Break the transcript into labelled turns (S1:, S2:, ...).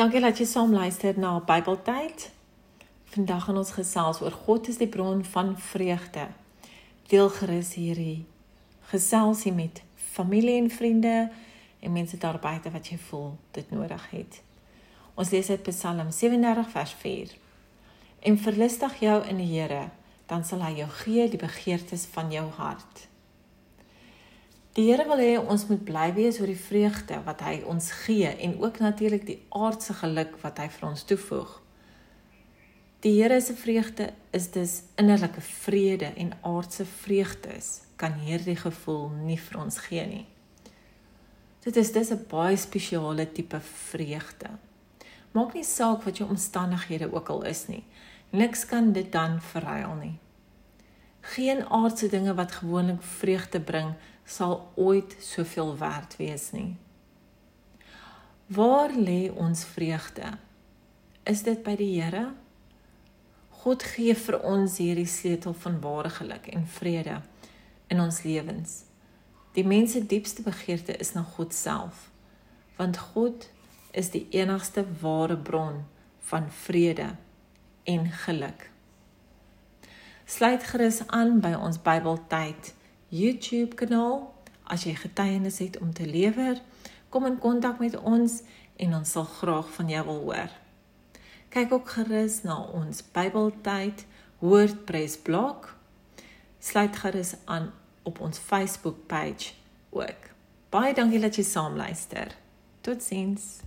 S1: Dankie dat jy saam luister na Bybeltyd. Vandag gaan ons gesels oor God is die bron van vreugde. Deel gerus hierdie geselsie met familie en vriende en mense daar buite wat jy voel dit nodig het. Ons lees uit Psalm 37 vers 4. En verlustig jou in die Here, dan sal hy jou gee die begeertes van jou hart. Die Here wil hê ons moet bly wees oor die vreugde wat hy ons gee en ook natuurlik die aardse geluk wat hy vir ons toevoeg. Die Here se vreugde is dus innerlike vrede en aardse vreugdes kan hierdie gevoel nie vir ons gee nie. Dit is dis 'n baie spesiale tipe vreugde. Maak nie saak wat jou omstandighede ook al is nie. Niks kan dit dan verruil nie. Geen aardse dinge wat gewoonlik vreugde bring, sal ooit soveel werd wees nie. Waar lê ons vreugde? Is dit by die Here? God gee vir ons hierdie sleutel van ware geluk en vrede in ons lewens. Die mens se diepste begeerte is na God self, want God is die enigste ware bron van vrede en geluk. Sluit gerus aan by ons Bybeltyd YouTube kanaal as jy getuienis het om te lewer. Kom in kontak met ons en ons sal graag van jou wil hoor. Kyk ook gerus na ons Bybeltyd WordPress blog. Sluit gerus aan op ons Facebook page ook. Baie dankie dat jy saam luister. Totsiens.